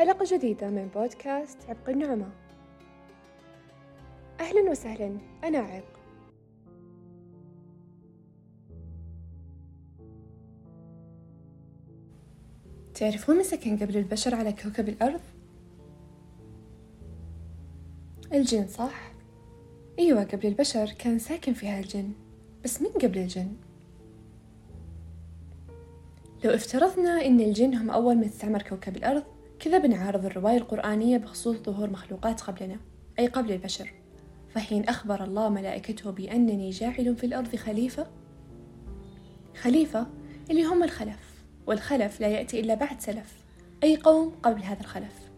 حلقة جديدة من بودكاست عبق النعمة أهلا وسهلا أنا عبق تعرفون من سكن قبل البشر على كوكب الأرض؟ الجن صح؟ أيوة قبل البشر كان ساكن فيها الجن بس من قبل الجن؟ لو افترضنا إن الجن هم أول من استعمر كوكب الأرض كذا بنعارض الرواية القرآنية بخصوص ظهور مخلوقات قبلنا أي قبل البشر. فحين أخبر الله ملائكته بأنني جاعل في الأرض خليفة خليفة اللي هم الخلف والخلف لا يأتي إلا بعد سلف أي قوم قبل هذا الخلف.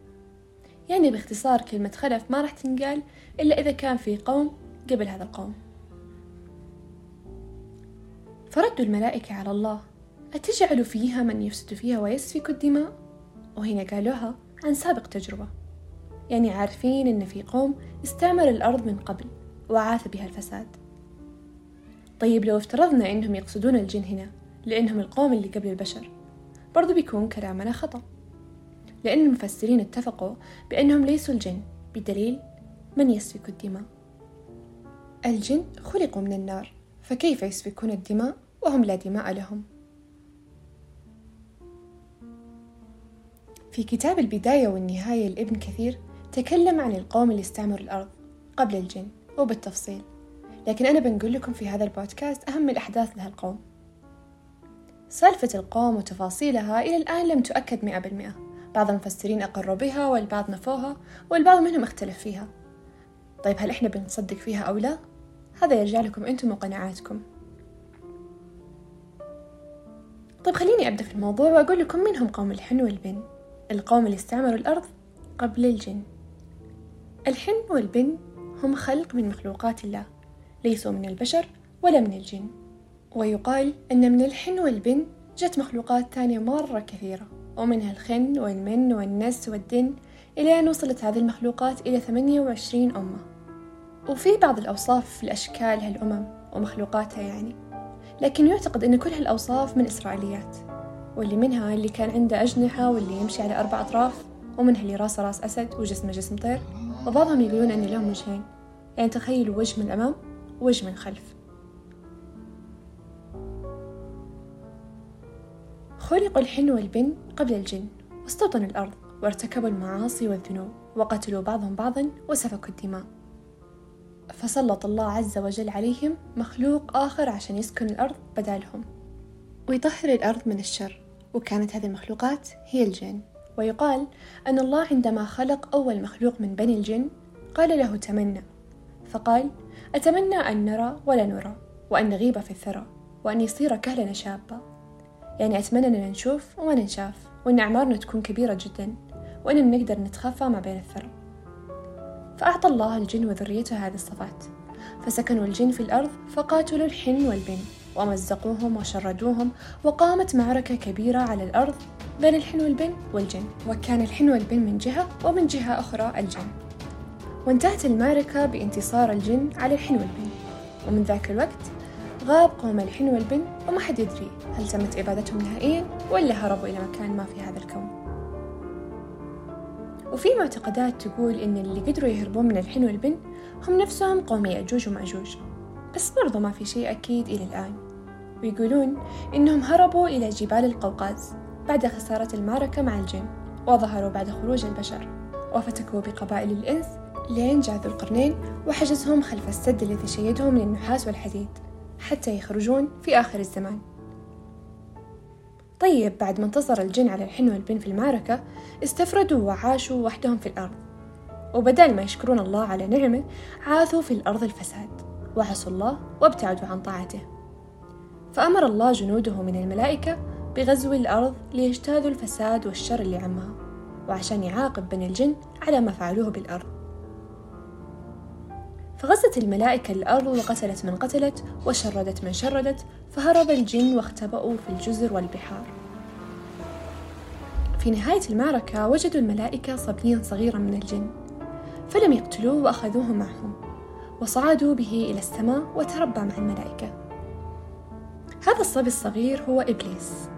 يعني باختصار كلمة خلف ما راح تنقال إلا إذا كان في قوم قبل هذا القوم. فردوا الملائكة على الله أتجعل فيها من يفسد فيها ويسفك الدماء؟ وهنا قالوها عن سابق تجربة. يعني عارفين إن في قوم استعمر الأرض من قبل وعاث بها الفساد. طيب لو افترضنا إنهم يقصدون الجن هنا لأنهم القوم اللي قبل البشر برضو بيكون كلامنا خطأ. لأن المفسرين اتفقوا بأنهم ليسوا الجن بدليل من يسفك الدماء. الجن خلقوا من النار فكيف يسفكون الدماء وهم لا دماء لهم؟ في كتاب البداية والنهاية لابن كثير تكلم عن القوم اللي استعمروا الأرض قبل الجن وبالتفصيل. لكن أنا بنقول لكم في هذا البودكاست أهم الأحداث لها القوم سالفة القوم وتفاصيلها إلى الآن لم تؤكد مئة بالمئة. بعض المفسرين أقروا بها والبعض نفوها والبعض منهم اختلف فيها. طيب هل إحنا بنصدق فيها أو لا؟ هذا يرجع لكم أنتم وقناعاتكم. طيب خليني أبدأ في الموضوع وأقول لكم من هم قوم الحن والبن. القوم اللي استعمروا الأرض قبل الجن. الحن والبن هم خلق من مخلوقات الله ليسوا من البشر ولا من الجن. ويقال أن من الحن والبن جت مخلوقات ثانية مرة كثيرة ومنها الخن والمن والنس والدن إلى أن وصلت هذه المخلوقات إلى 28 أمة. وفي بعض الأوصاف في الأشكال هالأمم ومخلوقاتها يعني لكن يعتقد أن كل هالأوصاف من إسرائيليات. واللي منها اللي كان عنده أجنحة واللي يمشي على أربع أطراف ومنها اللي راسه راس أسد وجسمه جسم طير. وبعضهم يقولون أن لهم وجهين. يعني تخيلوا وجه من الأمام ووجه من الخلف خلقوا الحن والبن قبل الجن واستوطنوا الأرض وارتكبوا المعاصي والذنوب وقتلوا بعضهم بعضا وسفكوا الدماء. فسلط الله عز وجل عليهم مخلوق آخر عشان يسكن الأرض بدالهم ويطهر الأرض من الشر. وكانت هذه المخلوقات هي الجن. ويقال أن الله عندما خلق أول مخلوق من بني الجن قال له تمنى. فقال أتمنى أن نرى ولا نرى وأن نغيب في الثرى وأن يصير كهلنا شابا. يعني أتمنى أننا نشوف وما ننشاف وأن أعمارنا تكون كبيرة جدا وأننا نقدر نتخفى ما بين الثرى. فأعطى الله الجن وذريته هذه الصفات. فسكنوا الجن في الأرض فقاتلوا الحن والبن. ومزقوهم وشردوهم وقامت معركة كبيرة على الأرض بين الحن والبن والجن وكان الحن والبن من جهة ومن جهة أخرى الجن. وانتهت المعركة بانتصار الجن على الحن والبن ومن ذاك الوقت غاب قوم الحن والبن وما حد يدري هل تمت إبادتهم نهائيا ولا هربوا إلى مكان ما في هذا الكون. وفي معتقدات تقول إن اللي قدروا يهربون من الحن والبن هم نفسهم قوم يأجوج ومأجوج. بس برضو ما في شيء أكيد إلى الآن. ويقولون إنهم هربوا إلى جبال القوقاز بعد خسارة المعركة مع الجن وظهروا بعد خروج البشر. وفتكوا بقبائل الإنس لين جاء ذو القرنين وحجزهم خلف السد الذي شيده من النحاس والحديد حتى يخرجون في آخر الزمان. طيب بعد ما انتصر الجن على الحن والبن في المعركة استفردوا وعاشوا وحدهم في الأرض. وبدل ما يشكرون الله على نعمه عاثوا في الأرض الفساد. وعصوا الله وابتعدوا عن طاعته. فأمر الله جنوده من الملائكة بغزو الأرض ليجتاذوا الفساد والشر اللي عمها وعشان يعاقب بني الجن على ما فعلوه بالأرض. فغزت الملائكة الأرض وقتلت من قتلت وشردت من شردت فهرب الجن واختبأوا في الجزر والبحار. في نهاية المعركة وجدوا الملائكة صبيا صغيرا من الجن فلم يقتلوه وأخذوه معهم. وصعدوا به إلى السماء وتربى مع الملائكة. هذا الصبي الصغير هو إبليس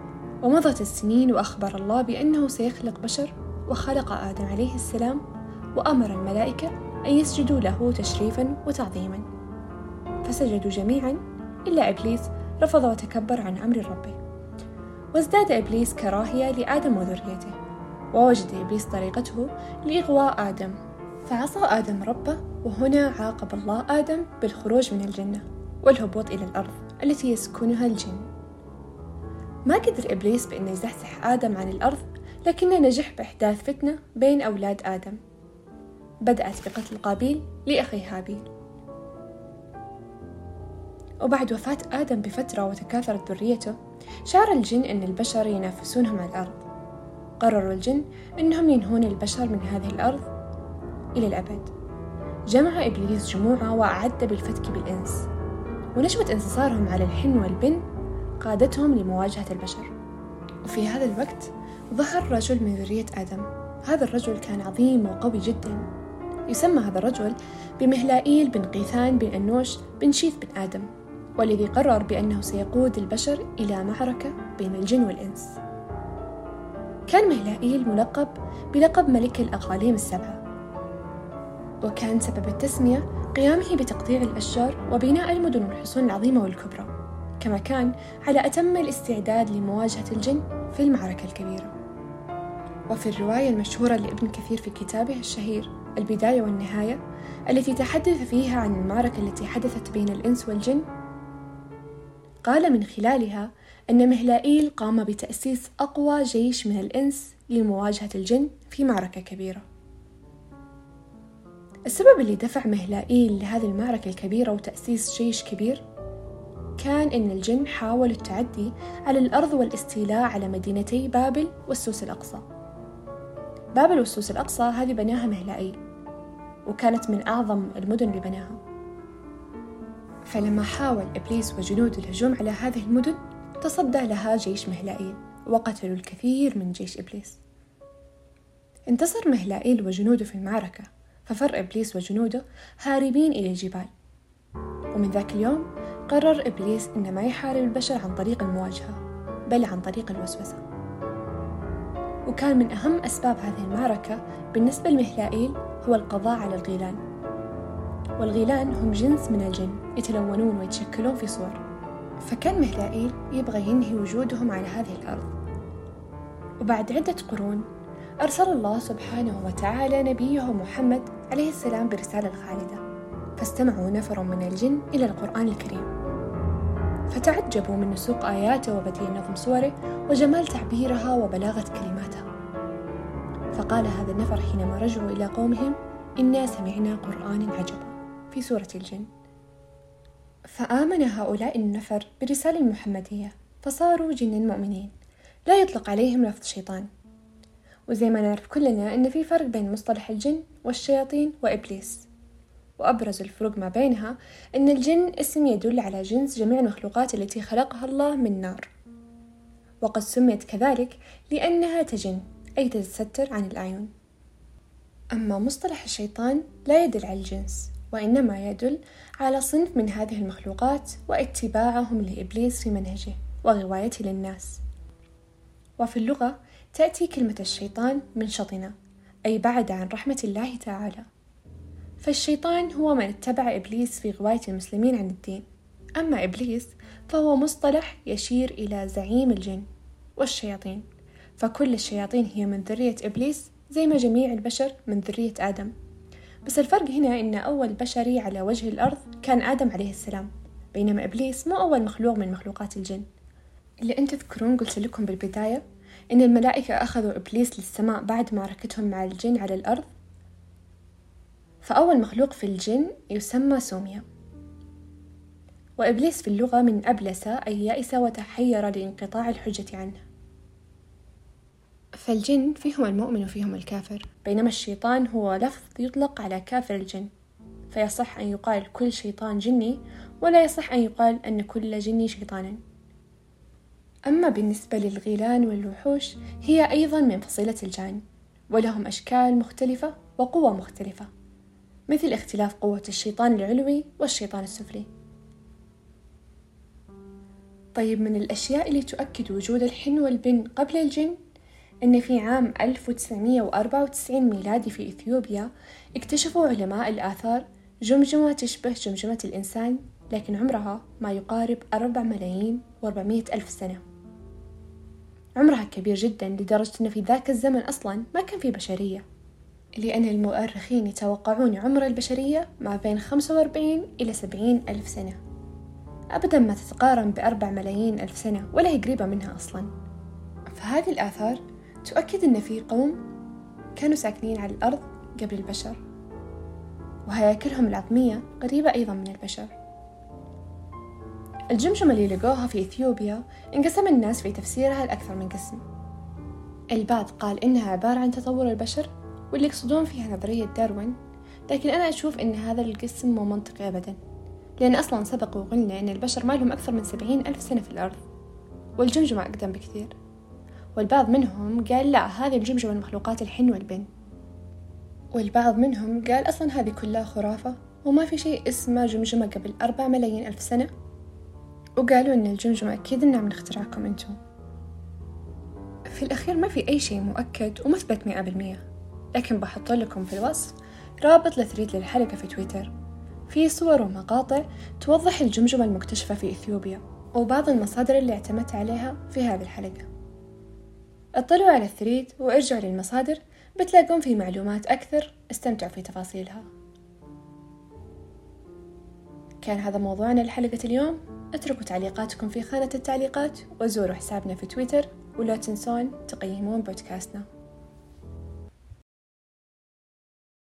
ومضت السنين وأخبر الله بأنه سيخلق بشر وخلق آدم عليه السلام وأمر الملائكة أن يسجدوا له تشريفا وتعظيما. فسجدوا جميعا إلا إبليس رفض وتكبر عن أمر ربه. وازداد إبليس كراهية لآدم وذريته ووجد إبليس طريقته لإغواء آدم. فعصى آدم ربه وهنا عاقب الله آدم بالخروج من الجنة والهبوط إلى الأرض التي يسكنها الجن. ما قدر إبليس بأنه يزحزح آدم عن الأرض لكنه نجح بإحداث فتنة بين أولاد آدم. بدأت بقتل قابيل لأخيه هابيل. وبعد وفاة آدم بفترة وتكاثرت ذريته شعر الجن أن البشر ينافسونهم على الأرض. قرروا الجن أنهم ينهون البشر من هذه الأرض إلى الأبد. جمع إبليس جموعة وأعد بالفتك بالإنس ونشوة انتصارهم على الحن والبن قادتهم لمواجهة البشر. وفي هذا الوقت ظهر رجل من ذرية آدم. هذا الرجل كان عظيم وقوي جدا. يسمى هذا الرجل بمهلائيل بن قيثان بن أنوش بن شيث بن آدم والذي قرر بأنه سيقود البشر إلى معركة بين الجن والإنس. كان مهلائيل ملقب بلقب ملك الأقاليم السبعة. وكان سبب التسمية قيامه بتقطيع الأشجار وبناء المدن والحصون العظيمة والكبرى كما كان على أتم الاستعداد لمواجهة الجن في المعركة الكبيرة. وفي الرواية المشهورة لابن كثير في كتابه الشهير البداية والنهاية التي تحدث فيها عن المعركة التي حدثت بين الإنس والجن قال من خلالها أن مهلائيل قام بتأسيس أقوى جيش من الإنس لمواجهة الجن في معركة كبيرة. السبب اللي دفع مهلائيل لهذه المعركة الكبيرة وتأسيس جيش كبير كان إن الجن حاولوا التعدي على الأرض والاستيلاء على مدينتي بابل والسوس الأقصى. بابل والسوس الأقصى هذه بناها مهلائيل وكانت من أعظم المدن اللي بناها. فلما حاول إبليس وجنوده الهجوم على هذه المدن تصدى لها جيش مهلائيل وقتلوا الكثير من جيش إبليس. انتصر مهلائيل وجنوده في المعركة ففر إبليس وجنوده هاربين إلى الجبال. ومن ذاك اليوم قرر إبليس إنه ما يحارب البشر عن طريق المواجهة بل عن طريق الوسوسة. وكان من أهم أسباب هذه المعركة بالنسبة لمهلائيل هو القضاء على الغيلان. والغيلان هم جنس من الجن يتلونون ويتشكلون في صور. فكان مهلائيل يبغى ينهي وجودهم على هذه الأرض. وبعد عدة قرون أرسل الله سبحانه وتعالى نبيه محمد عليه السلام برسالة خالدة. فاستمعوا نفر من الجن إلى القرآن الكريم. فتعجبوا من نسوق آياته وبديع نظم سوره وجمال تعبيرها وبلاغة كلماتها فقال هذا النفر حينما رجعوا إلى قومهم إنا سمعنا قرآن عجبا في سورة الجن. فآمن هؤلاء النفر بالرسالة المحمدية فصاروا جنا مؤمنين. لا يطلق عليهم لفظ شيطان. وزي ما نعرف كلنا أن في فرق بين مصطلح الجن والشياطين وإبليس. وأبرز الفروق ما بينها أن الجن اسم يدل على جنس جميع المخلوقات التي خلقها الله من نار. وقد سميت كذلك لأنها تجن أي تتستر عن الأعين. أما مصطلح الشيطان لا يدل على الجنس وإنما يدل على صنف من هذه المخلوقات واتباعهم لإبليس في منهجه وغوايته للناس. وفي اللغة تأتي كلمة الشيطان من شطنة أي بعد عن رحمة الله تعالى. فالشيطان هو من اتبع إبليس في غواية المسلمين عن الدين. أما إبليس فهو مصطلح يشير إلى زعيم الجن والشياطين. فكل الشياطين هي من ذرية إبليس زي ما جميع البشر من ذرية آدم. بس الفرق هنا إن أول بشري على وجه الأرض كان آدم عليه السلام بينما إبليس مو أول مخلوق من مخلوقات الجن. اللي أنت تذكرون قلت لكم بالبداية إن الملائكة أخذوا إبليس للسماء بعد معركتهم مع الجن على الأرض. فأول مخلوق في الجن يسمى سوميا. وإبليس في اللغة من أبلس أي يأس وتحير لانقطاع الحجة عنه. فالجن فيهم المؤمن وفيهم الكافر. بينما الشيطان هو لفظ يطلق على كافر الجن. فيصح أن يقال كل شيطان جني ولا يصح أن يقال أن كل جني شيطانا. أما بالنسبة للغيلان والوحوش هي أيضا من فصيلة الجان ولهم أشكال مختلفة وقوة مختلفة مثل اختلاف قوة الشيطان العلوي والشيطان السفلي. طيب من الأشياء اللي تؤكد وجود الحن والبن قبل الجن أن في عام 1994 ميلادي في إثيوبيا اكتشفوا علماء الآثار جمجمة تشبه جمجمة الإنسان لكن عمرها ما يقارب أربع ملايين وأربعمية ألف سنة. عمرها كبير جدا لدرجة أن في ذاك الزمن أصلا ما كان في بشرية. لأن المؤرخين يتوقعون عمر البشرية ما بين خمسة وأربعين إلى سبعين ألف سنة. أبدا ما تتقارن بأربع ملايين ألف سنة ولا هي قريبة منها أصلا. فهذه الآثار تؤكد أن في قوم كانوا ساكنين على الأرض قبل البشر وهياكلهم العظمية قريبة أيضا من البشر. الجمجمة اللي لقوها في إثيوبيا انقسم الناس في تفسيرها لأكثر من قسم. البعض قال إنها عبارة عن تطور البشر واللي يقصدون فيها نظرية داروين لكن أنا أشوف إن هذا القسم مو منطقي أبدا لأن أصلا سبق وقلنا إن البشر ما لهم أكثر من سبعين ألف سنة في الأرض والجمجمة أقدم بكثير. والبعض منهم قال لا هذه الجمجمة المخلوقات الحن والبن. والبعض منهم قال أصلا هذه كلها خرافة وما في شيء اسمه جمجمة قبل أربع ملايين ألف سنة. وقالوا إن الجمجمة أكيد إنها من اختراعكم أنتم. في الأخير ما في أي شيء مؤكد ومثبت مئة بالمية لكن بحط لكم في الوصف رابط لثريد للحلقة في تويتر. في صور ومقاطع توضح الجمجمة المكتشفة في إثيوبيا وبعض المصادر اللي اعتمدت عليها في هذه الحلقة. اطلعوا على الثريد وارجعوا للمصادر بتلاقون في معلومات أكثر استمتعوا في تفاصيلها. كان هذا موضوعنا لحلقة اليوم. أتركوا تعليقاتكم في خانة التعليقات وزوروا حسابنا في تويتر ولا تنسون تقيمون بودكاستنا.